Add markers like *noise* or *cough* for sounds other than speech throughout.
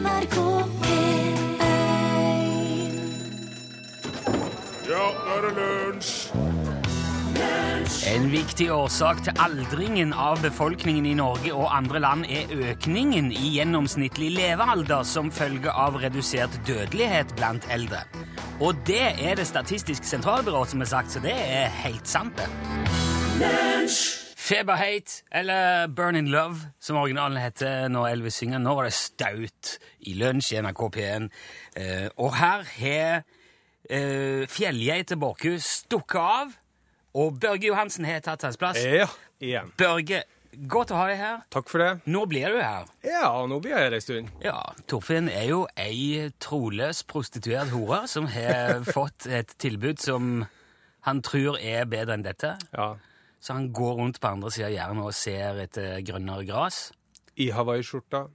NRK P1 Ja, nå er det lunsj! En viktig årsak til aldringen av befolkningen i Norge og andre land er økningen i gjennomsnittlig levealder som følge av redusert dødelighet blant eldre. Og det er det Statistisk sentralbyrå som har sagt, så det er helt sant, det. Feberhate, eller Burn in Love, som originalen heter når Elvis synger. Nå var det staut i lunsj i NRK P1. Eh, og her har eh, fjellgeita Borchhus stukket av, og Børge Johansen har tatt hans plass. Ja, igjen. Børge, godt å ha deg her. Takk for det. Nå blir du her. Ja, nå blir jeg her en stund. Ja, Torfinn er jo ei troløs prostituert hore som har *laughs* fått et tilbud som han tror er bedre enn dette. Ja. Så han går rundt på andre sida av jernet og ser etter grønnere gras. I hawaiiskjorta.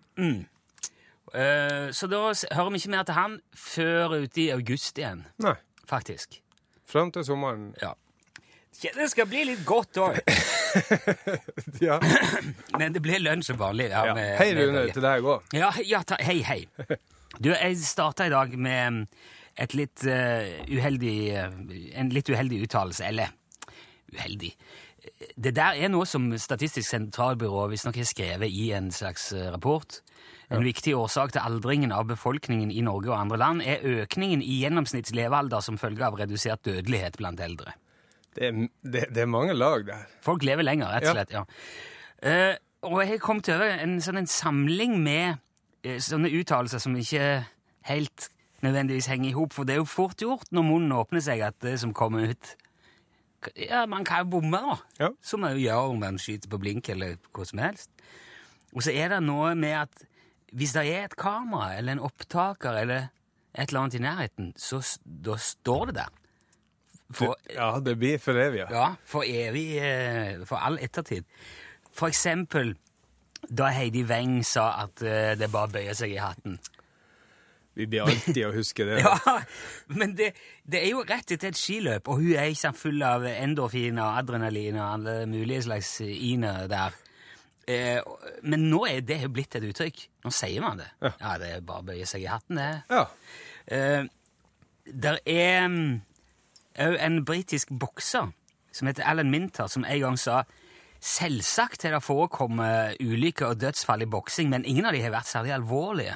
Eh, Så da hører vi ikke mer til han før ute i august igjen, Nei. faktisk. Fram til sommeren. Ja. Ja, Det skal bli litt godt òg, *laughs* Ja. *clears throat* men det blir lunsj som vanlig. Ja, ja. med- Hei, Rune, til deg òg. Ja, ja ta, hei, hei. *laughs* Du, jeg starta i dag med et litt uh, uheldig eh, en litt uheldig uttalelse. Eller uheldig Det der er noe som Statistisk sentralbyrå visstnok har skrevet i en slags eh, rapport. En viktig årsak til aldringen av befolkningen i Norge og andre land er økningen i gjennomsnitts levealder som følge av redusert dødelighet blant eldre. Det, er- det, det er mange lag der. Folk lever lenger, rett og slett. ja. Eh, og jeg har kommet over en sånn en samling med uh, sånne uttalelser som ikke helt nødvendigvis henger i hop, for det er jo fort gjort når munnen åpner seg at det som kommer ut Ja, man kan jo bomme, da. Ja. Som man jo gjør om man skyter på blink eller hva som helst. Og så er det noe med at hvis det er et kamera eller en opptaker eller et eller annet i nærheten, så da står det der. For, Ja, det blir for evig. Ja. ja, for evig, eh, for all ettertid. For eksempel da Heidi Weng sa at eh, det bare bøyer seg i hatten. Vi blir alltid å huske det. *laughs* Ja, men det, det er jo rett etter et skiløp, og hun er ikke full av endorfin og adrenalin og alle mulige slags iner der. Eh, men nå er det jo blitt et uttrykk. Nå sier man det. Ja, det er bare å bøye seg i hatten, det. Ja. Eh, der er òg en britisk bokser som heter Alan Minter, som en gang sa Selvsagt har det forekommet ulykker og dødsfall i boksing, men ingen av de har vært særlig alvorlige.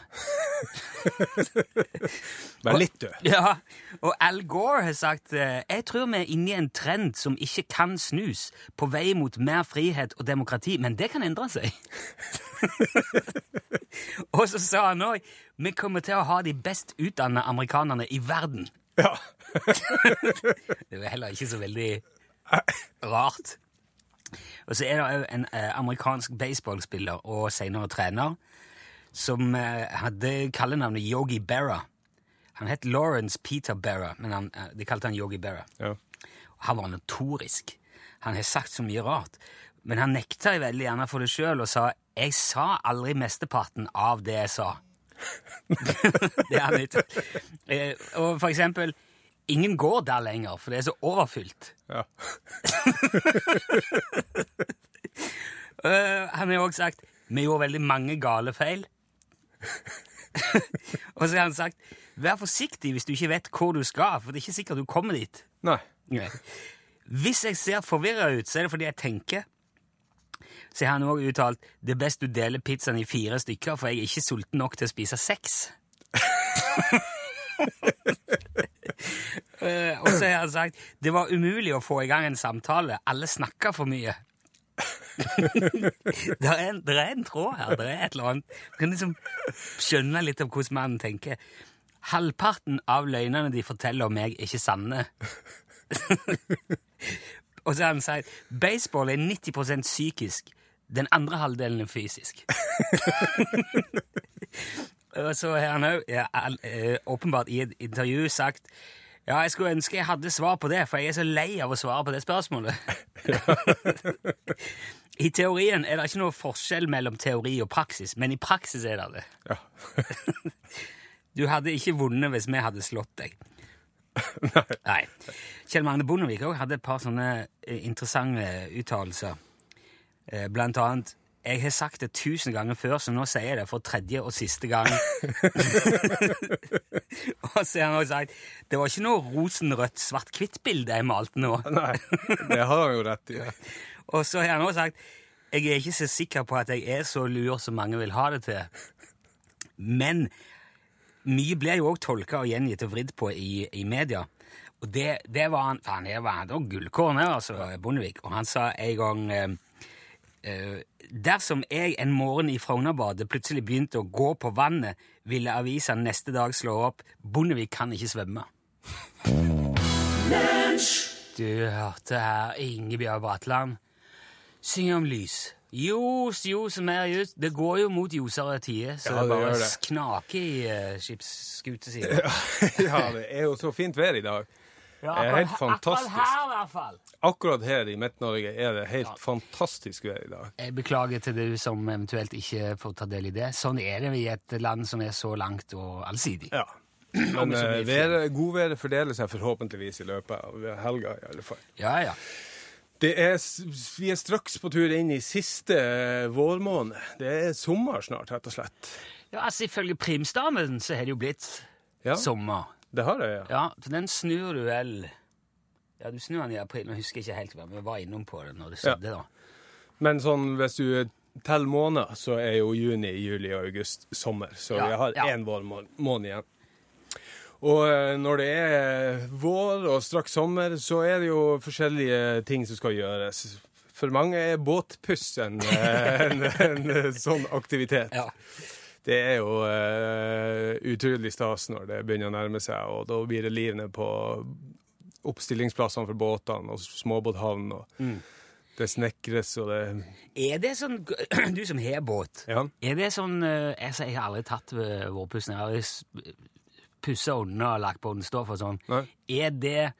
*laughs* Vær litt død. Ja, Og Al Gore har sagt eh, Jeg tror vi er inne i en trend som ikke kan snus, på vei mot mer frihet og demokrati, men det kan endre seg. *laughs* og så sa han òg vi kommer til å ha de best utdannede amerikanerne i verden. Ja. *laughs* Det var heller ikke så veldig rart. Og så er det òg en eh, amerikansk baseballspiller og senere trener som eh, hadde kallenavnet Yogi Berra. Han het Lawrence Peter Berra, men han, eh, de kalte han Yogi Berra. ja. Han var notorisk. Han har sagt så mye rart. Men han nekta jeg veldig gjerne for det sjøl og sa 'Jeg sa aldri mesteparten av det jeg sa'. *laughs* det er han ikke. Eh, Og for eksempel 'Ingen går der lenger, for det er så overfylt'. ja. *laughs* Eh, han har også sagt 'Vi gjorde veldig mange gale feil'. *laughs* og så har han sagt 'Vær forsiktig hvis du ikke vet hvor du skal, for det er ikke sikkert du kommer dit'. Nei. Hvis jeg ser forvirra ut, så er det fordi jeg tenker. Så har han òg uttalt 'Det er best du deler pizzaen i fire stykker, for jeg er ikke sulten nok til å spise seks'. *laughs* Eh, og så har han sagt 'Det var umulig å få i gang en samtale. Alle snakka for mye'. *laughs* det, er en, det er en tråd her. Det er et eller annet. Du kan liksom skjønne litt av hvordan mannen tenker. Halvparten av løgnene de forteller om meg, er ikke sanne. *laughs* Og så har han sagt baseball er 90% psykisk. Den andre halvdelen er fysisk. *laughs* Og så har han òg eh, åpenbart i et intervju sagt ja, jeg skulle ønske jeg hadde svar på det, for jeg er så lei av å svare på det spørsmålet. *laughs* I teorien er det ikke noe forskjell mellom teori og praksis, men i praksis er det det. Ja. *laughs* Du hadde ikke vunnet hvis vi hadde slått deg. *laughs* Nei. Kjell Magne Bondevik òg hadde et par sånne eh, interessante uttalelser. Eh, Blant annet Jeg har sagt det tusen ganger før, så nå sier jeg det for tredje og siste gang. *laughs* og så har han også sagt det var ikke noe rosenrødt svart-hvitt-bilde jeg malte nå. Nei, det har han jo rett i. *laughs* Og så har han også sagt jeg er ikke så sikker på at jeg er så lur som mange vil ha det til. Men mye blir jo òg tolka og gjengitt og vridd på i, i media. Og det, det var han Faen, det var, det var gullkorn, altså, Bondevik. Og han sa en gang eh, eh, Dersom jeg en morgen i Frognerbadet plutselig begynte å gå på vannet, ville avisa neste dag slå opp 'Bondevik kan ikke svømme'. Du hørte her Ingebjørg Bratland synge om lys. Ljos, ljos mer ljus. Det går jo mot ljosere tider, så Ja, det bare det. knaker i uh, skipsskutesida. *laughs* Ja, det er jo så fint vær i dag. Ja, akkurat, er helt fantastisk. Akkurat her, i hvert fall. Akkurat her i Midt-Norge er det helt fantastisk vær i dag. Jeg beklager til du som eventuelt ikke får ta del i det. Sånn er det i et land som er så langt og allsidig. Ja. *clears throat* Men mye eh, godværet fordeler seg forhåpentligvis i løpet av helga, i alle fall. Ja, ja. Det er, vi er straks på tur inn i siste eh, vårmåned. Det er sommer snart, rett og slett. ja altså Ifølge primstaven så har det jo blitt Ja, sommer. Det har jeg, ja. Ja, for den snur du vel Ja, du snur den i april. Nå husker jeg ikke helt men vi var innom på det når det Ja. da. Men sånn, hvis du teller måneder, så er jo juni, juli og august sommer. Så Ja, vi har ja. én vårmåned igjen. Og eh, når det er vår og straks sommer, så er det jo forskjellige ting som skal gjøres. For mange er båtpuss en, en, *laughs* en, en sånn aktivitet. Ja. Det er jo uh, utrolig stas når det begynner å nærme seg, og da blir det liv ned på oppstillingsplassene for båtene og småbåthavn, og Mm. det snekres og det Er det sånn *clears throat* Du som har båt, Ja. er det sånn eh, altså, Jeg har aldri tatt ved vårpussen. Jeg har aldri pussa unna og lagt på den stoff og sånn. Nei. Er det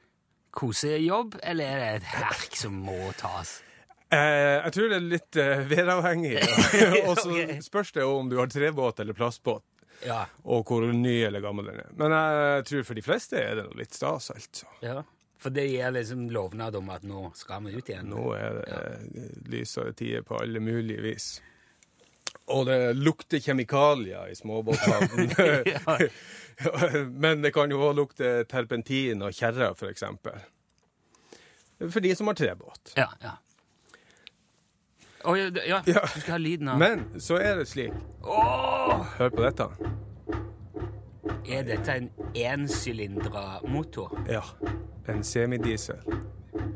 kosejobb, eller er det et herk som må tas? Eh, jeg tror det er litt eh, væravhengig. *laughs* *laughs* og så spørs det jo om du har trebåt eller plastbåt, Ja. og hvor ny eller gammel den er. Men jeg tror for de fleste er det litt stas, altså. ja. For det gir liksom lovnad om at nå skal vi ut igjen. Nå er det ja. lysere tider på alle mulige vis. Og det lukter kjemikalier i småbåthavnen. *laughs* Men det kan jo òg lukte terpentin og kjerrer, for eksempel. For de som har trebåt. Ja, ja. Å, ja, ja, Ja. du skal ha lyden av Men så er det slik oh! Hør på dette. Er dette en ensylindra motor? Ja. En semidiesel.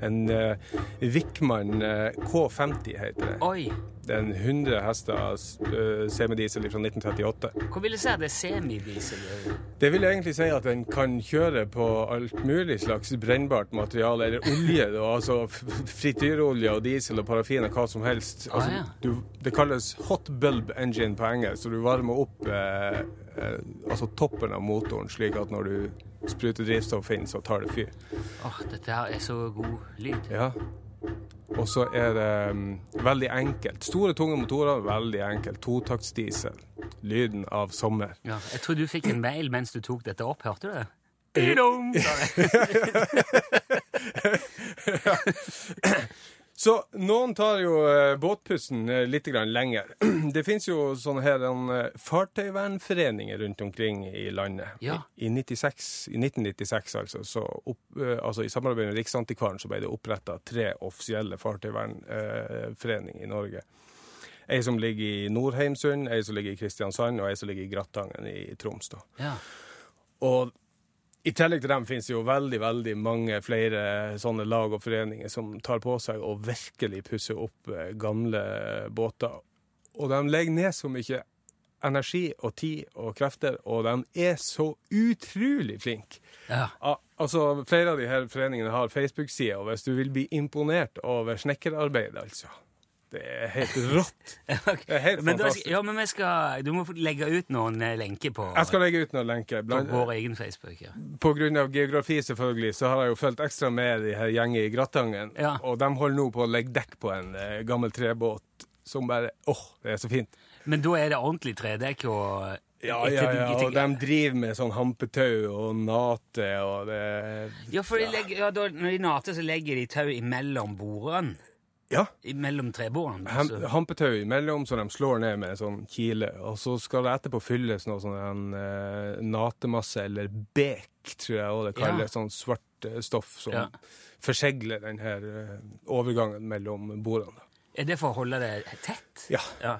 En uh, Wickman uh, K50 heter det. Oi! Det er en 100 hester uh, semidiesel fra 1938. Hva vil du si at det er semidiesel? Det vil egentlig si at den kan kjøre på alt mulig slags brennbart materiale, eller olje. Da, altså frityrolje og diesel og parafin og hva som helst. Ah, Altså, ja. du, det kalles hot bulb engine på engelsk, så du varmer opp eh, eh, altså toppen av motoren, slik at når du spruter drivstoff inn, så tar det fyr. Åh, dette her er så god lyd. Ja. Og så er det um, veldig enkelt. Store, tunge motorer, veldig enkelt. Totaktsdiesel. Lyden av sommer. Ja, jeg tror du fikk en mail mens du tok dette opp. Hørte du det? Sa det. *laughs* *laughs* Så noen tar jo eh, båtpussen eh, litt lenger. *clears throat* Det finnes jo sånne her eh, fartøyvernforeninger rundt omkring i landet. Ja. I, 96, I 1996, altså, så opp, altså i samarbeid med Riksantikvaren, så ble det oppretta tre offisielle fartøyvernforeninger i Norge. Ei som ligger i Nordheimsund, ei som ligger i Kristiansand, og ei som ligger i Grattangen i Troms. da. Ja. Og i tillegg til dem finnes det jo veldig veldig mange flere sånne lag og foreninger som tar på seg å virkelig pusse opp eh, gamle båter. Og de legger ned så mye energi og tid og krefter, og de er så utrolig flinke. ja. Al- Altså, Flere av de her foreningene har Facebook-side, og hvis du vil bli imponert over snekkerarbeid, altså Det er helt rått. *laughs* Det er helt Men, da, fantastisk. ja, men skal, du må legge ut noen eh, lenker på, Jeg skal legge ut noen lenker. på vår egen Facebook. Ja. På grunn av geografi, selvfølgelig, så har jeg jo fulgt ekstra med de her gjengen i Grattangen. Ja. Og de holder nå på å legge dekk på en eh, gammel trebåt som bare Åh, det er så fint. Men da er det ordentlig tredekk og Ja, ja, ja. Og de driver med sånn hampetau og nate og det Ja, for de legger, ja, da, når de nater, så legger de tau imellom bordene. Ja. Mellom trebordene. Hem, hampetau imellom, så de slår ned med en sånn kile. Og så skal det etterpå fylles noe sånn eh, natemasse, eller bek, tror jeg også det kalles. Ja. Sånn svart uh, stoff som ja. forsegler den her eh, overgangen mellom bordene. Er det for å holde det tett? Ja. ja.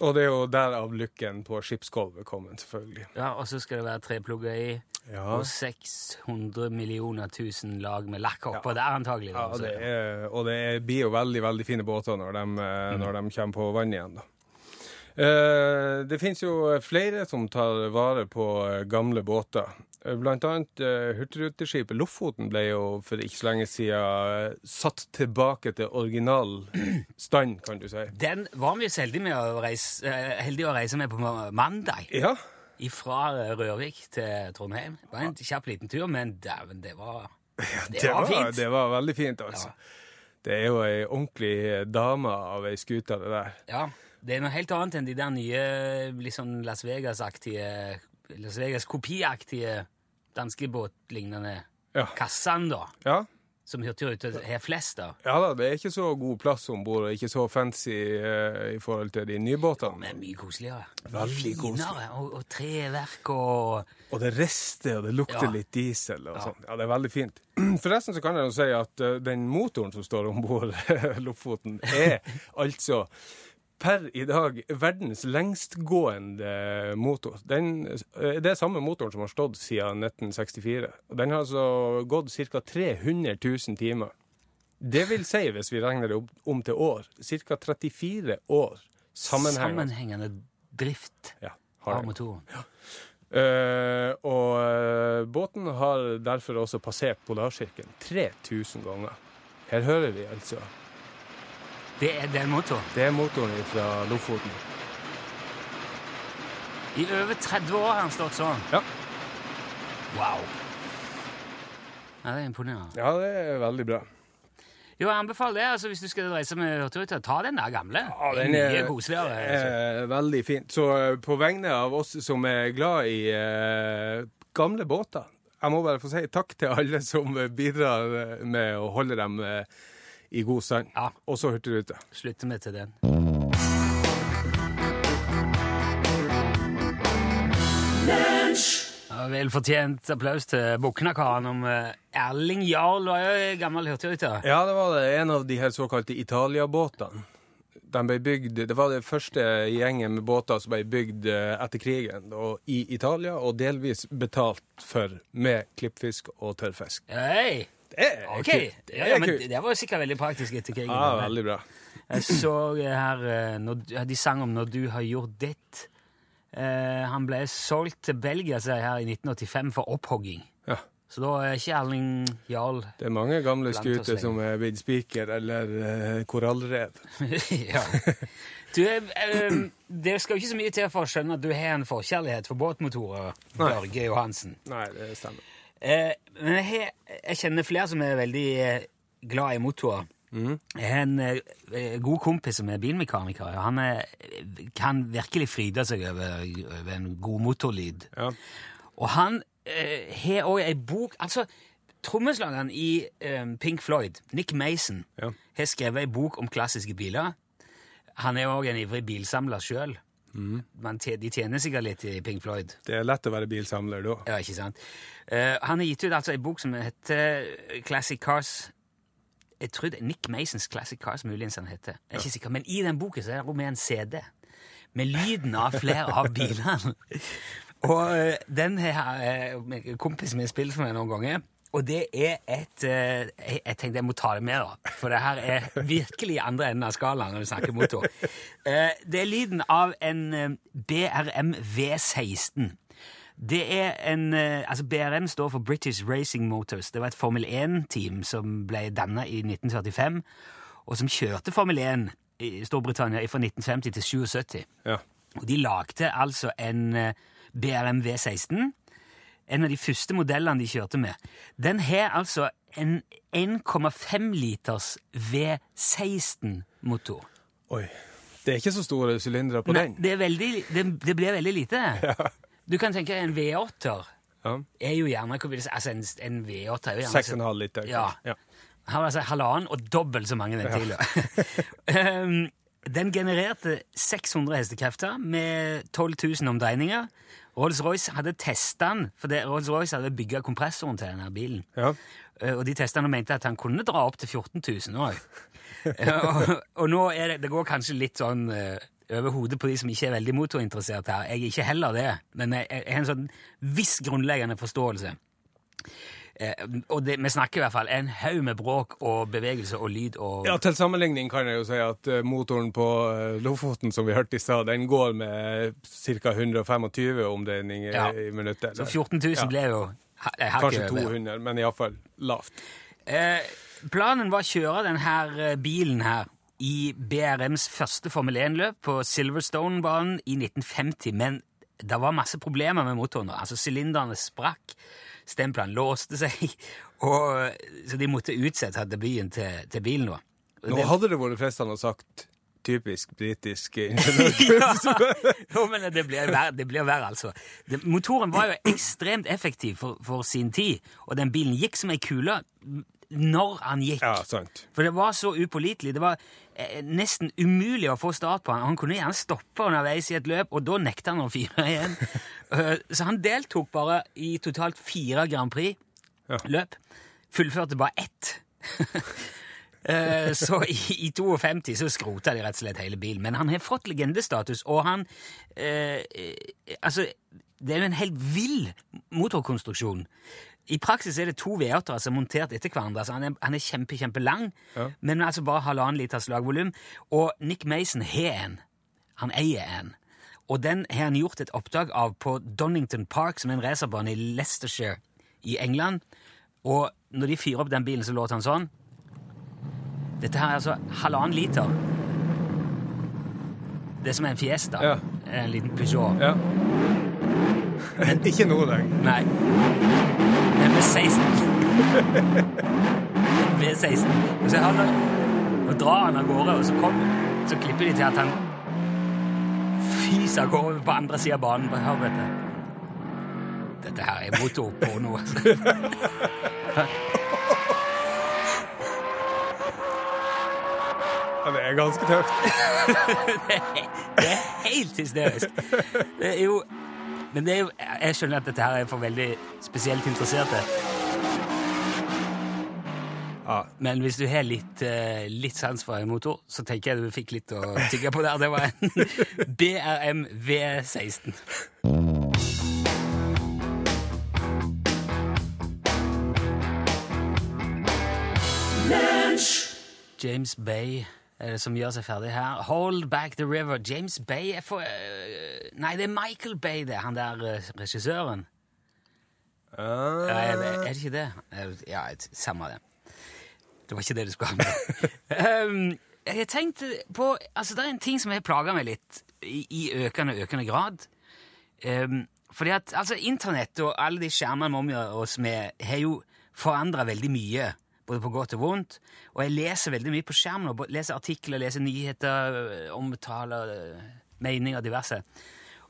Og det er jo derav lykken på skipsgulvet kommet, selvfølgelig. Ja, Og så skal det være treplugger i, ja. og 600 millioner tusen lag med lakk oppå ja. der, antagelig. Ja, det er, og det blir jo veldig veldig fine båter når de, eh, mm. når de kommer på vann igjen. da. Eh, det finnes jo flere som tar vare på eh, gamle båter. Eh, blant annet uh, Hurtigruteskipet Lofoten ble jo for ikke så lenge siden uh, satt tilbake til original stand, kan du si. Den var vi så heldige, med å reise, uh, heldige å reise med på mandag. Ja. Fra Rørvik til Trondheim. Det var en kjapp liten tur, men dæven, det var ja, det, det, var, fint. Det var veldig fint, altså. Ja. Det er jo ei ordentlig dame av ei skute, det der. Ja. Det er noe helt annet enn de der nye liksom Las Vegas-aktige Las Vegas-kopiaktige danskebåtlignende ja. kassene, da. Ja. Som Hurtigruta har flest av. Ja da, det er ikke så god plass om bord, ikke så fancy eh, i forhold til de nye båtene. Men mye koseligere. Veldig koseligere. Og, og, treverk og Og det rister, og det lukter ja. litt diesel og ja. sånn. Ja, det er veldig fint. *clears throat* Forresten så kan jeg jo si at uh, den motoren som står om bord *laughs* Lofoten, er *laughs* altså per i dag verdens lengstgående motor. Den, eh, det er samme motoren som har stått siden 1964. Den har altså gått ca. 300 000 timer. Det vil si, hvis vi regner det om til år, ca. 34 år sammenhengende. Sammenhengende drift ja, av motoren. Ja. Uh, og uh, båten har derfor også passert polarsirkelen 3000 ganger. Her hører vi altså det er den motoren? Det er motoren fra Lofoten. I over 30 år har han stått sånn? Ja. Wow. Ja, Det er imponerende. Ja, det er veldig bra. Jo, jeg anbefaler det. altså Hvis du skal reise med Hurtigruta, ta den der gamle. Ja, den er mye koseligere. Altså. veldig fint. Så uh, på vegne av oss som er glad i uh, gamle båter Jeg må bare få si takk til alle som bidrar med å holde dem uh, i god sang. Ja. Og så Hurtigruta. Slutter vi til den. Vel Velfortjent applaus til Buknakaren om uh, Erling Jarl var jo gammel hurtigruter. Ja, det var det. En av de her såkalte Italia-båtene. De ble bygd, Det var det første gjengen med båter som ble bygd uh, etter krigen. Og I Italia, og delvis betalt for med klippfisk og tørrfisk. Hey. Det er okay. kult. Det, ja, ja, men det var sikkert veldig praktisk etter krigen. Ja, veldig bra. Jeg så her eh, når, De sang om 'Når du har gjort ditt'. Eh, han ble solgt til Belgia her i 1985 for opphogging. Ja. Så da er ikke Erling Jarl Det er mange gamle skuter som er blitt spiker eller uh, korallrev. *laughs* ja. Du, uh, det skal jo ikke så mye til for å skjønne at du har en forkjærlighet for båtmotorer, Børge Johansen. Nei, det stemmer. Eh, men jeg, jeg, kjenner flere som er veldig eh, glad i motorer. Mm. Jeg har en eh, god kompis som er bilmekaniker. Han er, kan virkelig fryde seg over, over en god motorlyd. Ja. Og han eh, har òg ei bok Altså, trommeslageren i eh, Pink Floyd, Nick Mason, ja. har skrevet ei bok om klassiske biler. Han er òg en ivrig bilsamler sjøl. Mm. de tjener sikkert litt i Pink Floyd. Det er lett å være bilsamler da. Ja, ikke sant? Uh, han har gitt ut altså en bok som heter Classic Cars. Jeg tror det er Nick Masons Classic Cars, muligens han heter. Jeg er ikke sikker, Men i den boken så er det med en CD med lyden av flere av bilene. *laughs* Og uh, den har uh, kompisen min spilt for meg noen ganger. Og det er et uh, Jeg tenkte jeg må ta det med, da. For det her er virkelig andre enden av skalaen når du snakker motor. Uh, det er lyden av en BRM V16. Det er en Altså, BRM står for British Racing Motors. Det var et Formel 1-team som ble danna i 1945, og som kjørte Formel 1 i Storbritannia fra 1950 til 77. Ja. Og de lagde altså en BRM V16 en av de første modellene de kjørte med, den har altså en 1,5 liters V16-motor. Oi. Det er ikke så store sylindere på Nei, den. Det, veldig, det, det, blir veldig lite. *laughs* Ja. Du kan tenke en V8-er ja. er jo gjerne altså en, en V8 er jo gjerne 6,5 liter. Ja. ja. Han var altså halvannen og dobbelt så mange ventiler. um, *laughs* den genererte 600 hestekrefter med 12 000 omdreininger. Rolls-Royce hadde testa den, for Rolls-Royce hadde bygga kompressoren til denne bilen. Ja. Uh, og de testa den og mente at han kunne dra opp til 14 000 òg. og, og nå er det, det går kanskje litt sånn uh, over hodet på de som ikke er veldig motorinteressert her. Jeg er ikke heller det, men jeg har en sånn viss grunnleggende forståelse. Eh, og det, vi snakker i hvert fall en haug med bråk og bevegelse og lyd og Ja, Til sammenligning kan jeg jo si at eh, motoren på eh, Lofoten som vi hørte i stad, den går med ca. 125 omdreininger Ja. i minuttet. Så 14 000 Ja. ble jo Kanskje ikke over. 200, men iallfall lavt. Eh, planen var å kjøre denne bilen her i BRMs første Formel 1-løp på Silverstone-banen i 1950, men det var masse problemer med motoren. Altså, Sylinderne sprakk, stemplene låste seg, *laughs* og, så de måtte utsette debuten til, til bilen. Og Nå det- hadde det vært fristende å sagt typisk britisk *laughs* ja, jo, men det blir verre, det blir verre altså. Det, motoren var jo ekstremt effektiv for, for sin tid, og den bilen gikk som ei kule når han gikk. ja, sant. For det var så upålitelig. Det var nesten umulig å få start på han. Han kunne gjerne stoppe underveis i et løp, og da nekta han å fire igjen. *laughs* Eh, så han deltok bare i totalt fire Grand Prix-løp. Fullførte bare ett. *laughs* Eh, så i, i 52 så skrota de rett og slett hele bilen. Men han har fått legendestatus, og han eh, eh, Altså, det er jo en helt vill motorkonstruksjon. I praksis er det to V8-er som er montert etter hverandre. Altså han, er, han er kjempe, kjempelang, Ja. men altså bare halvannen liters lagvolum. Og Nick Mason har en. Han eier en. Og den har han gjort et oppdrag av på Donington Park, som er en racerbane i Leicestershire i England. Og når de fyrer opp den bilen, så låter han sånn. Dette her er altså halvannen liter. Det er som en Fiesta. Ja. En liten Peugeot. Ja. Ikke nå lenger. Nei. Men med 16. V16. Og så han, og drar han av gårde, og så, kom, så klipper de til at han fyser av gårde på andre sida av banen. Hør dette. Dette her er motorporno. altså. Det er ganske tøft. *laughs* Det er helt hysterisk. Det er jo Men det er jo, jeg skjønner at dette her er for veldig spesielt interesserte. Ja. Men hvis du har litt, eh, litt sans for en motor, så tenker jeg du fikk litt å tygge på der. Det var en *laughs* BRM V16. James Bay som gjør seg ferdig her. Hold Back the River. James Bay er for eh, Nei, det er Michael Bay, det. Han der eh, regissøren. Uh, Ja, er det- er det ikke det? Eh, Ja, samme det. Det var ikke det du skulle ha med. um, *laughs* jeg tenkte på Altså, det er en ting som har plaga meg litt i, i økende økende grad. Um, fordi at altså, internett og alle de skjermene vi omgir oss med, har jo forandra veldig mye. Både på godt og vondt. Og jeg leser veldig mye på skjermen. og Leser artikler, leser nyheter, omtaler, eh, meninger, diverse.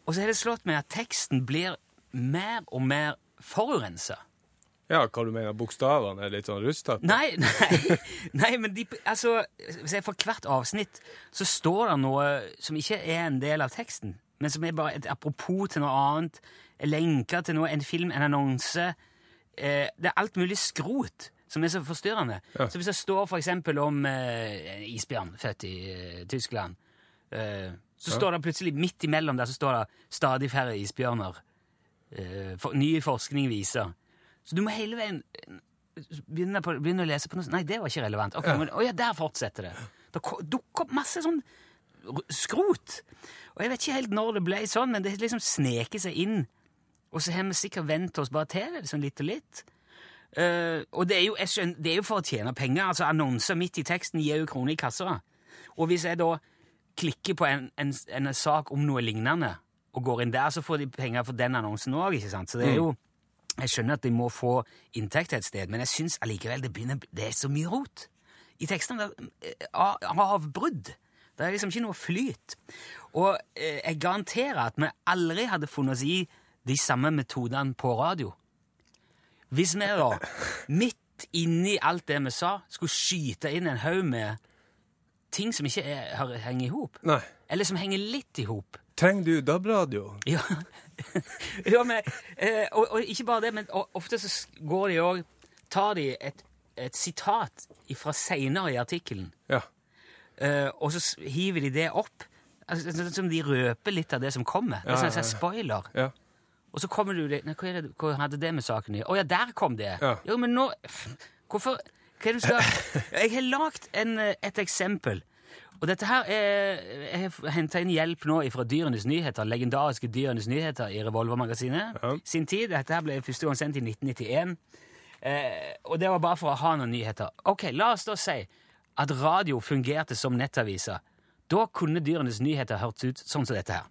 Og så har det slått meg at teksten blir mer og mer forurensa. Ja, hva du mener? Bokstavene er litt sånn rustete? Nei, *laughs* nei, nei, men de, altså, hvis jeg For hvert avsnitt så står det noe som ikke er en del av teksten, men som er bare et apropos til noe annet. Lenker til noe, en film, en annonse. Eh, det er alt mulig skrot som er så forstyrrende. Ja. Så hvis det står eksempel om eh, isbjørn født i eh, Tyskland, eh, så står det plutselig midt imellom der så står det 'stadig færre isbjørner'. Eh, for, ny forskning viser. Så du må hele veien begynne, på, begynne å lese på noe sånt. Nei, det var ikke relevant. Ok, men, å ja, der fortsetter det. Det dukker opp masse sånn skrot. Og jeg vet ikke helt når det ble sånn, men det liksom sneker seg inn. Og så har vi sikkert vent oss bare til det, sånn litt og litt. Eh, og det er, jo, skjønner, det er jo for å tjene penger. altså Annonser midt i teksten gir jo kroner i kassa. Og hvis jeg da klikker på en, en, en sak om noe lignende, og går inn der, så får de penger for den annonsen òg. Så det er jo Jeg skjønner at de må få inntekt et sted, men jeg syns allikevel det begynner Det er så mye rot i tekstene. eh, Avbrudd. Det er liksom ikke noe flyt. Og eh, jeg garanterer at vi aldri hadde funnet oss i de samme metodene på radio. Hvis vi da, midt inni alt det vi sa, skulle skyte inn en haug med ting som ikke er, har, henger i hop. Eller som henger litt i hop. Trenger du DAB-radio? Ja, *laughs* ja men, eh, og, og ikke bare det, men ofte så går de òg Tar de et, et sitat fra seinere i artikkelen, Ja. eh, og så hiver de det opp. Altså, sånn som de røper litt av det som kommer. Det er Ja, sånn det sånn spoiler. Ja. Og så kommer du litt nei, hva, det, hva hadde det med saken å gjøre? Å ja, der kom det! Ja. Jo, men nå Hvorfor Hva er det du skal *laughs* Jeg har lagd eh, et eksempel. Og dette her er Jeg har henta inn hjelp nå fra Dyrenes Nyheter, legendariske Dyrenes Nyheter i Revolver-magasinet. Ja. Sin tid. Dette her ble første gang sendt i 1991. Eh, og det var bare for å ha noen nyheter. Ok, La oss da si at radio fungerte som nettaviser. Da kunne Dyrenes Nyheter hørtes ut sånn som dette her.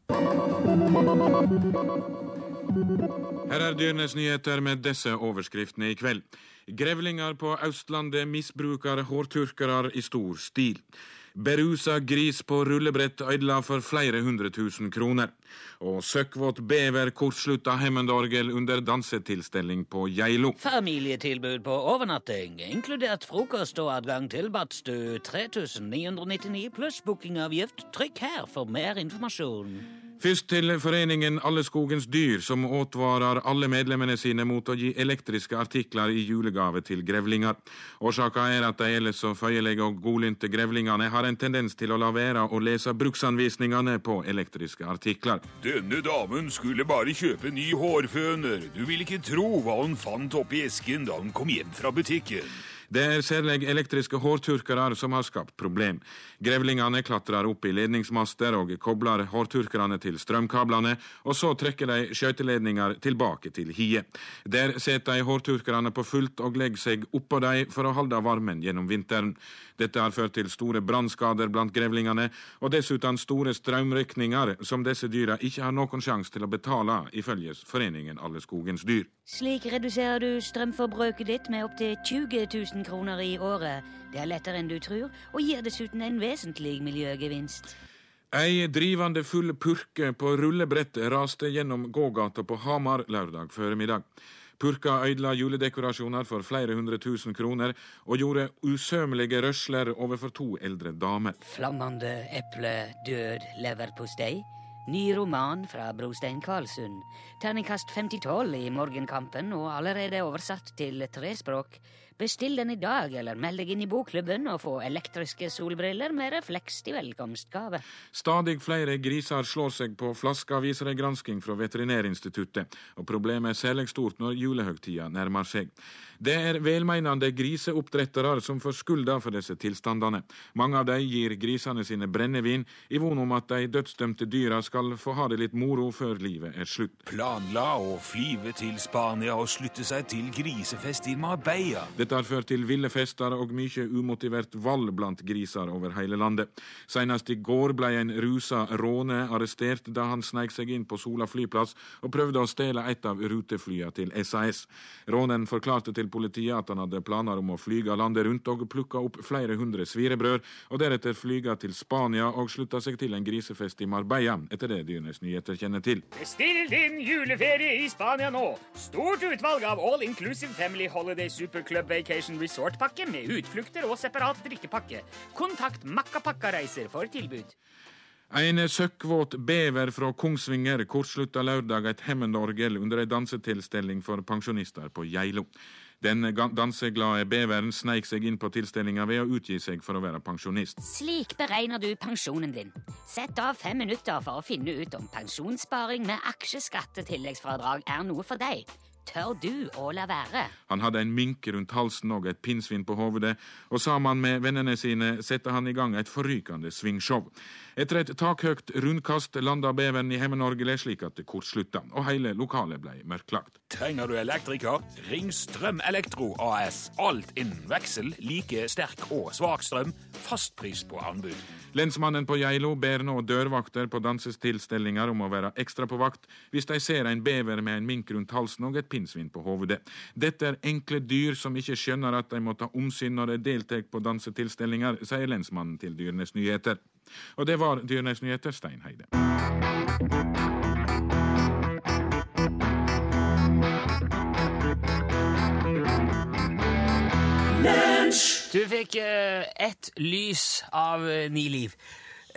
Her er Dyrenes nyheter med disse overskriftene i kveld. Grevlinger på Østlandet misbruker hårturkere i stor stil. Berusa gris på rullebrett ødela for flere hundre tusen kroner. Og søkkvåt bever kortslutta Hammond-orgel under dansetilstelning på Geilo. Familietilbud på overnatting, inkludert frokost og adgang til badstue 3999 pluss bookingavgift. Trykk her for mer informasjon. Først til foreningen Alle skogens dyr, som advarer alle medlemmene sine mot å gi elektriske artikler i julegave til grevlinger. Årsaka er at de ellers så føyelige og godlynte grevlingene har en tendens til å la være å lese bruksanvisningene på elektriske artikler. Denne damen skulle bare kjøpe ny hårføner. Du vil ikke tro hva hun fant oppi esken da hun kom hjem fra butikken. Det er særlig elektriske hårturkere som har skapt problem. Grevlingene klatrer opp i ledningsmaster og kobler hårturkerne til strømkablene, og så trekker de skøyteledninger tilbake til hiet. Der setter de hårturkerne på fullt og legger seg oppå dem for å holde varmen gjennom vinteren. Dette har ført til store brannskader blant grevlingene, og dessuten store strømregninger som disse dyra ikke har noen sjanse til å betale, ifølge Foreningen Alle skogens dyr. Slik reduserer du strømforbruket ditt med opptil 20 000 kroner i året. Det er lettere enn du tror, og gir dessuten en vesentlig miljøgevinst. Ei drivende full purke på rullebrett raste gjennom gågata på Hamar lørdag formiddag. Purka ødela juledekorasjoner for flere hundre tusen kroner og gjorde usømmelige rørsler overfor to eldre damer. Flammende eple, død leverpostei. Ny roman fra Brostein Kvalsund. Terningkast 50-12 i Morgenkampen og allerede oversatt til tre språk. Bestill den i dag, eller meld deg inn i bokklubben og få elektriske solbriller med refleks til velkomstgave. Stadig flere griser slår seg på flaska, viser en gransking fra Veterinærinstituttet, og problemet er særlig stort når julehøgtida nærmer seg. Det er velmeinende griseoppdrettere som får skylda for disse tilstandene. Mange av de gir grisene sine brennevin i von om at de dødsdømte dyra skal få ha det litt moro før livet er slutt. Planla å flyve til Spania og slutte seg til grisefest i Marbella. Dette har ført til ville fester og mye umotivert vold blant griser over hele landet. Senest i går ble en rusa råne arrestert da han sneik seg inn på Sola flyplass og prøvde å stjele et av ruteflyene til SAS. Rånen forklarte til politiet at han hadde planer om å flyge landet rundt og plukke opp flere hundre svirebrød, og deretter flyge til Spania og slutta seg til en grisefest i Marbella, etter det Dyrenes Nyheter kjenner til. Bestill din juleferie i Spania nå. Stort utvalg av All Inclusive Family Holiday Super Club Vacation Resort-pakke med utflukter og separat drikkepakke. Kontakt Makkapakka Reiser for tilbud. En søkkvåt bever fra Kongsvinger kortslutta lørdag et Hammond-orgel under ei dansetilstelning for pensjonister på Geilo. Den danseglade beveren sneik seg inn på tilstelninga ved å utgi seg for å være pensjonist. Slik beregner du pensjonen din. Sett av fem minutter for å finne ut om pensjonssparing med aksjeskattetilleggsfradrag er noe for deg. Tør du å la være? Han hadde en mink rundt halsen og et pinnsvin på hovedet, og sammen med vennene sine satte han i gang et forrykende svingshow. Etter et takhøyt rundkast landa beveren i Hemmenorgelet slik at det kortslutta, og hele lokalet ble mørklagt. Trenger du elektriker? Ring Strøm Elektro AS. Alt innen veksel, like sterk og svak strøm. Fastpris på anbud. Lensmannen på Geilo ber nå dørvakter på dansestilstelninger om å være ekstra på vakt hvis de ser en bever med en mink rundt halsen og et pinnsvin på hovedet. Dette er enkle dyr som ikke skjønner at de må ta omsyn når de deltar på dansetilstelninger, sier lensmannen til Dyrenes Nyheter. Og det var Dyrenes Nyheter, Stein Heide. Du fikk eh, ett lys av eh, ni liv.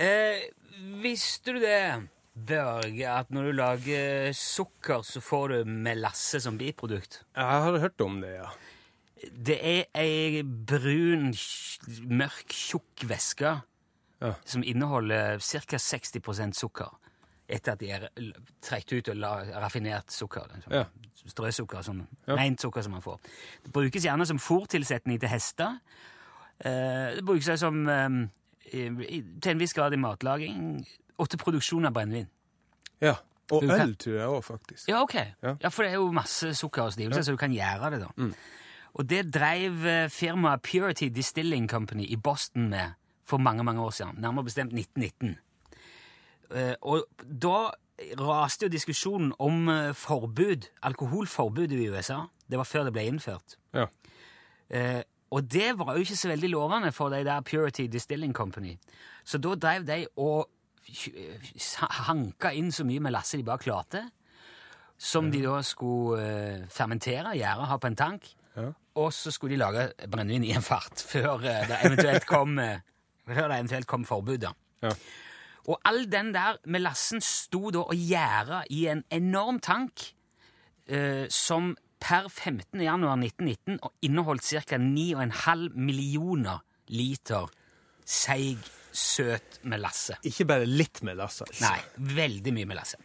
Eh, visste du det, Børge, at når du lager sukker, så får du melasse som biprodukt? Jeg har hørt om det, ja. Det er ei brun, mørk, tjukk væske Ja. som inneholder ca. 60 sukker. Etter at de er trukket ut og la, raffinert sukker. Liksom. Ja. Strøsukker, sånn Ja. rent sukker som man får. Det brukes gjerne som fòrtilsetning til hester. Eh, det brukes som eh, til en viss grad i matlaging og til produksjon av brennevin. ja. Og kan- øl tror jeg òg, faktisk. Ja, ok. Ja. Ja. For det er jo masse sukker og stivelse, så du kan gjøre det, da. Og det drev eh, firmaet Purity Distilling Company i Boston med for mange, mange år siden. Nærmere bestemt 1919. Eh, og da raste jo diskusjonen om eh, forbud, alkoholforbud i USA. Det var før det ble innført. Ja. Eh, og det var jo ikke så veldig lovende for de der Purity Distilling Company. Så da drev de og hanka inn så mye med lasse de bare klarte, som de da skulle eh, fermentere, gjøre, ha på en tank, Ja. og så skulle de lage brennevin i en fart før eh, det eventuelt kom, eh, før det eventuelt kom forbud. da. Ja. Og all den der melassen sto da og gjæra i en enorm tank eh, som per 15. januar 1919 inneholdt ca. 9,5 millioner liter seig, søt melasse. Ikke bare litt melasse. altså. Nei, veldig mye melasse.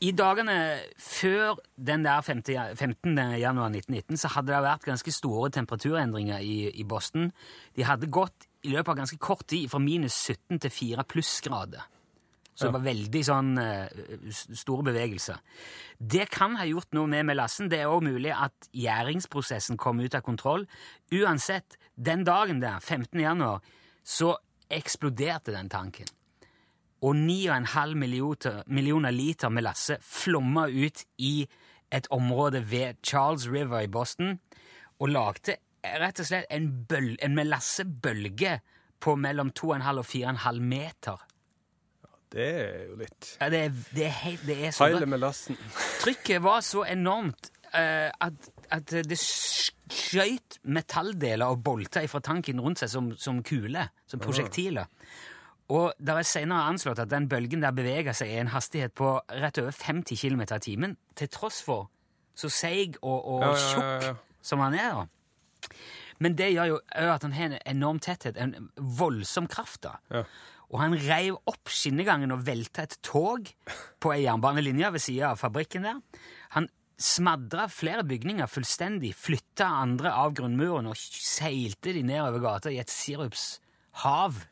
I dagene før den der 15. januar 1919 så hadde det vært ganske store temperaturendringer i, i Boston. De hadde gått i løpet av ganske kort tid fra minus 17 til 4 plussgrader. Så det var veldig sånn eh, store bevegelser. Det kan ha gjort noe med melassen. Det er òg mulig at gjæringsprosessen kom ut av kontroll. Uansett, den dagen der, 15. januar, så eksploderte den tanken. Og 9,5 millioner, millioner liter melasse flomma ut i et område ved Charles River i Boston og lagde rett og slett en, bøl, en melassebølge på mellom 2,5 og 4,5 meter. Det er jo litt Ja, det, er, det, er helt, det er så Heile melassen. *laughs* Trykket var så enormt uh, at, at det skjøt metalldeler og bolter fra tanken rundt seg som, som kuler, som prosjektiler. Og det er senere anslått at den bølgen der beveger seg i en hastighet på rett over 50 km i timen, til tross for så seig og, og Ja, ja, ja, tjukk som han er. da. Men det gjør jo at han har en enorm tetthet, en voldsom kraft. da. Ja. Og han reiv opp skinnegangen og velta et tog på ei jernbanelinje ved sida av fabrikken der. Han smadra flere bygninger fullstendig, flytta andre av grunnmuren og seilte de nedover gata i et sirupshav.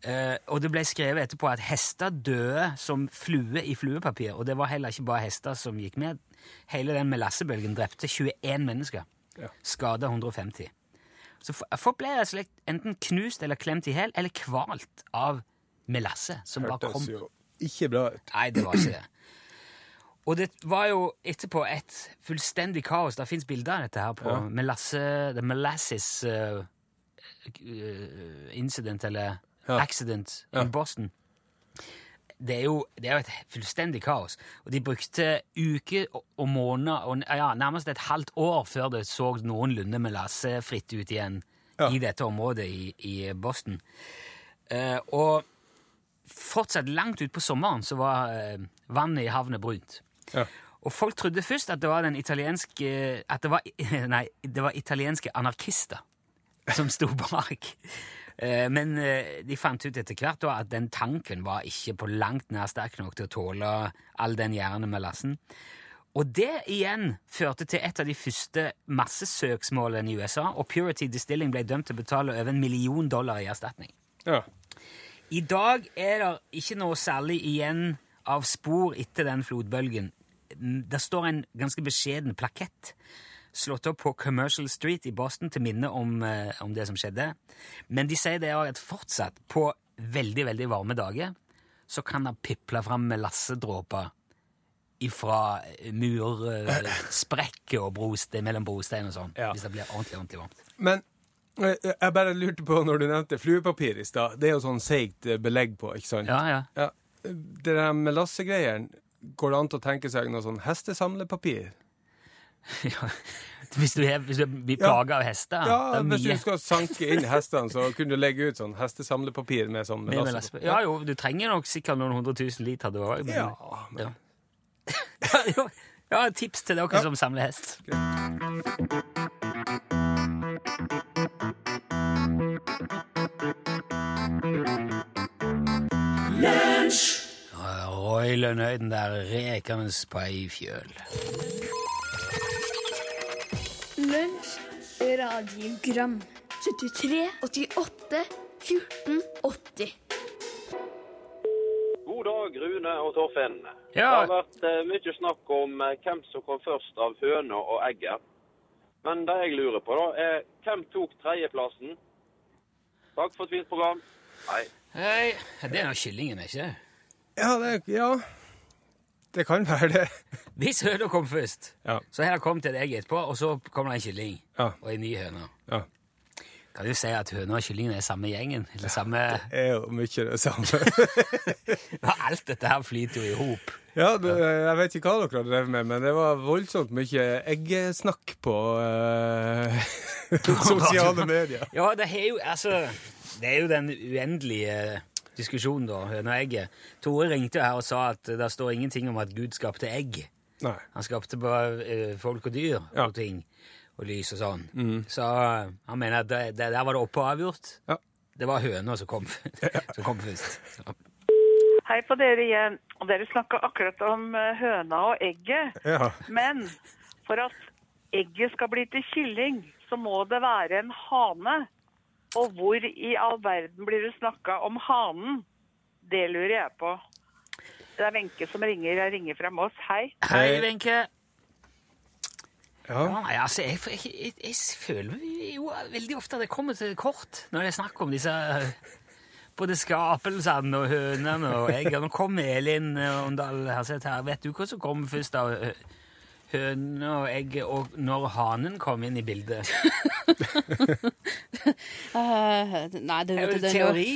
Eh, og det ble skrevet etterpå at hester døde som flue i fluepapir, og det var heller ikke bare hester som gikk med. Hele den melassebølgen drepte 21 mennesker. Ja. Skada 150. Så folk ble rett og slett enten knust eller klemt i hæl, eller kvalt av melasse som bare kom Hørtes jo ikke bra ut. Nei, det var ikke det. Og det var jo etterpå et fullstendig kaos. Det fins bilder av dette her på Ja. melasse, The Molasses uh, uh, Incident, eller Ja. Accident, Ja. in Boston. Det er, jo, det er jo et fullstendig kaos. Og de brukte uker og- og måneder, og ja, nærmest et halvt år før det så noenlunde melassefritt ut igjen Ja. i dette området i, i Boston. Eh, og fortsatt langt utpå sommeren så var eh, vannet i havnet brunt. Ja. Og folk trodde først at det var den italienske At det var, *laughs* nei, det var italienske anarkister som sto bak. Eh, Men eh, de fant ut etter hvert at den tanken var ikke på langt nær sterk nok til å tåle all den jernmelassen. Og det igjen førte til et av de første massesøksmålene i USA, og Purity Distilling ble dømt til å betale over en million dollar i erstatning. Ja. I dag er det ikke noe særlig igjen av spor etter den flodbølgen. Det står en ganske beskjeden plakett slått opp på Commercial Street i Boston til minne om, eh, om det som skjedde. Men de sier det også at fortsatt, på veldig, veldig varme dager, så kan det piple fram med lassedråper ifra mursprekker og brostein, mellom brostein og sånn, Ja. hvis det blir ordentlig, ordentlig varmt. Men eh, jeg bare lurte på, når du nevnte fluepapir i stad, det er jo sånn seigt eh, belegg på, ikke sant? Ja, ja. Ja. Det der melassegreiene, går det an til å tenke seg noe sånn hestesamlepapir? *laughs* ja. Hvis du, er, hvis du blir Ja. plaga av hester. Ja, det er Hvis mye. du skal sanke inn hestene, så kunne du legge ut sånn hestesamlepapir med sånn Med melasse. Ja jo, du trenger nok sikkert noen hundre tusen liter, du òg. Ja, men Ja. ja, *laughs* ja, tips til dere som samler hest. Ja, Roy Lønnøyden der rekende på ei fjøl. Radiogram 73, 88, 14, 80 God dag, Rune og Torfinn. Det har vært eh, mye snakk om eh, hvem som kom først av høna og egget. Men det jeg lurer på, da, er hvem tok tredjeplassen? Takk for et fint program. Hei. hei, det er nå kyllingen, ikke det? Ja, det, er, ja. Det kan være det. *laughs* Hvis høna kom først, Ja. så har det kommet et egg etterpå, og så kommer det en kylling Ja. og en ny høne. Ja. Kan du si at høna og kyllingen er samme gjengen? Eller samme *laughs* Det er jo mye det samme. *laughs* Alt dette her flyter jo i hop. Ja, det, Jeg vet ikke hva dere har drevet med, men det var voldsomt mye eggesnakk på uh, sosiale medier. Ja, det er jo altså Det er jo den uendelige diskusjonen, da, høna og egget. Tore ringte her og sa at det står ingenting om at Gud skapte egg. Nei. Han skapte bare eh, folk og dyr Ja. og ting. Og lys og sånn. Så eh, han mener at det, det, der var det oppe og avgjort. Ja. Det var høna som kom, *laughs* som kom først. Så. Hei på dere igjen. Og dere snakka akkurat om eh, høna og egget. Ja. Men for at egget skal bli til kylling, så må det være en hane. Og hvor i all verden blir det snakka om hanen? Det lurer jeg på. Det er Wenche som ringer. Jeg ringer fra Moss. Hei. Hei, Wenche. ja. Ja, nei, altså, jeg, jeg, jeg, jeg føler jo veldig ofte at jeg kommer til kort når det er snakk om disse eh, både skapelsene og hønene og eggene. Nå kom Elin Åndal Herseth her. Vet du hva som kom først av hø- høne og egg, og når hanen kom inn i bildet? uh, nei, det, er jo teori.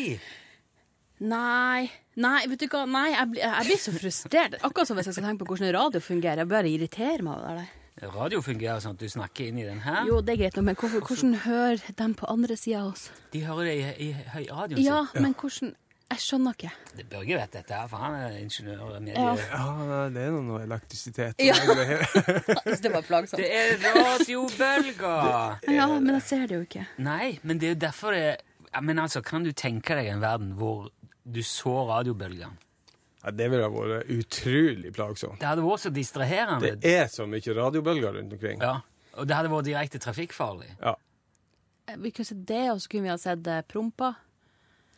Nei, nei, vet du hva? Nei, jeg, blir- jeg blir så frustrert. Akkurat som hvis jeg skal tenke på hvordan radio fungerer. Jeg bare irriterer meg over det. Radio fungerer sånn at du snakker inn i den her. Jo, det er greit, men hvorfor, hvordan hører dem på andre sida av oss? De hører det i, i i radioen sin. Ja, men hvordan Jeg skjønner ikke. Det Børge vet dette, for han er ingeniør og. Ja. ja, det er noe, noe elektrisitet. Ja. *laughs* *laughs* Det var plagsomt. Det er radiobølger! *laughs* Ja, men jeg ser det jo ikke. Nei, men det er jo derfor det er... Men altså, kan du tenke deg en verden hvor du så radiobølgene? Ja, det ville vært utrolig plagsomt. Det hadde vært så distraherende. Det er så mye radiobølger rundt omkring. Ja, og det hadde vært direkte trafikkfarlig. Ja. Vi kunne sett det, og så kunne vi ha sett eh, prompa.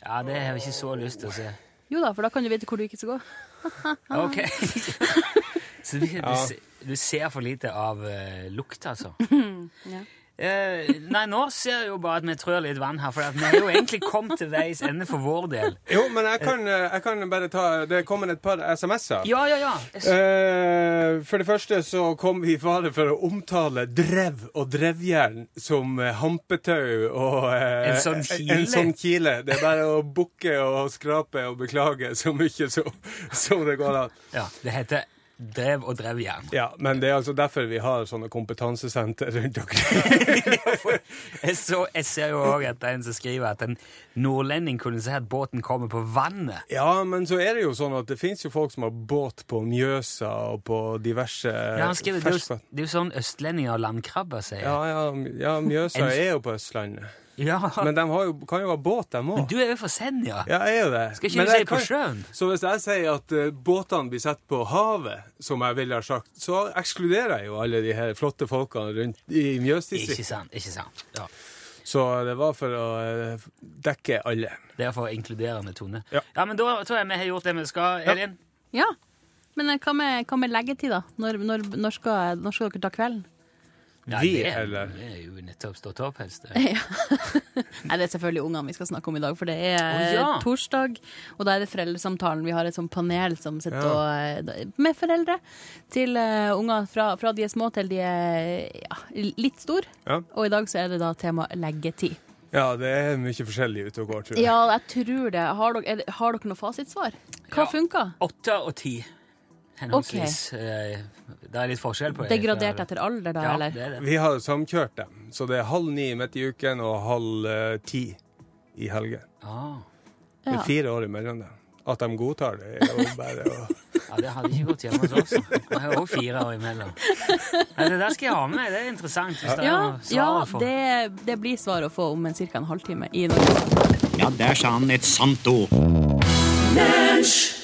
Ja, det har jeg ikke så lyst til å se. Jo da, for da kan du vite hvor du ikke skal gå. *laughs* Ok. *laughs* så du, du, du ser for lite av uh, lukt, altså. *laughs* Ja. Eh, nei, nå ser jeg jo bare at vi trør litt vann her, for at vi har jo egentlig kommet til veis ende for vår del. Jo, men jeg kan, eh, jeg kan bare ta Det er kommet et par SMS-er. Ja, ja, ja. Eh, for det første så kom vi i fare for å omtale drev og drevjern som eh, hampetau og eh, En sånn kile? En sånn kile. Det er bare å bukke og skrape og beklage så mye som det går an. Ja, det heter drev og drev jern. Ja, men det er altså derfor vi har sånne kompetansesenter rundt omkring. *laughs* Jeg, så, jeg ser jo òg er en som skriver at en nordlending kunne se at båten kommer på vannet. Ja, men så er det jo sånn at det fins jo folk som har båt på Mjøsa og på diverse Ja, han skriver, det, er jo, det er sånn østlendinger og landkrabber sier. Ja, ja, ja, Mjøsa er jo på Østlandet. *laughs* Ja. Men de har jo, kan jo ha båt, dem òg. Du er jo fra Senja. Ja, jeg er jo det. Skal ikke Men du si på sjøen? Så hvis jeg sier at uh, båtene blir sett på havet, som jeg ville ha sagt, så ekskluderer jeg jo alle de her flotte folkene rundt i Ikke sant. ikke sant. Ja. Så det var for å eh, dekke alle. Det er for inkluderende tone. Ja. men da tror jeg vi har gjort det vi skal, Elin. Ja. Men eh, hva med, hva med leggetid, da? Når, når, når, skal, når skal dere ta kvelden? Ja, Vi, det, eller? det er jo nettopp stått opp, helst. det. *laughs* Ja. Nei, det er selvfølgelig ungene vi skal snakke om i dag, for det er oh, ja. torsdag. Og da er det foreldresamtalen. Vi har et sånt panel som sitter Ja. og, eh, med foreldre til uh, unger fra, fra de er små til de er ja, litt store. Ja. Og i dag så er det da tema leggetid. Ja, det er mye forskjellig ute og går, tror jeg. Ja, jeg tror det. Har dere, er har dere noe fasitsvar? Hva Ja. funker? Åtte og ti. Henholdsvis. Okay. Det er litt forskjell på Det er gradert etter alder, da, Ja, eller? det er det. Vi har samkjørt dem, så det er halv ni midt i uken og halv eh, ti i helgen. Ah. Det er fire år imellom dem. At de godtar det, er jo bare å *laughs* Ja, det hadde ikke gått hjemme hos oss. Jeg har òg fire år imellom. Men det der skal jeg ha med meg. Det er interessant. Hvis det er Ja, noe svar ja å få. det, det blir svar å få om en ca. en halvtime i Norge. Ja, der sa han et sant ord. Lunsj!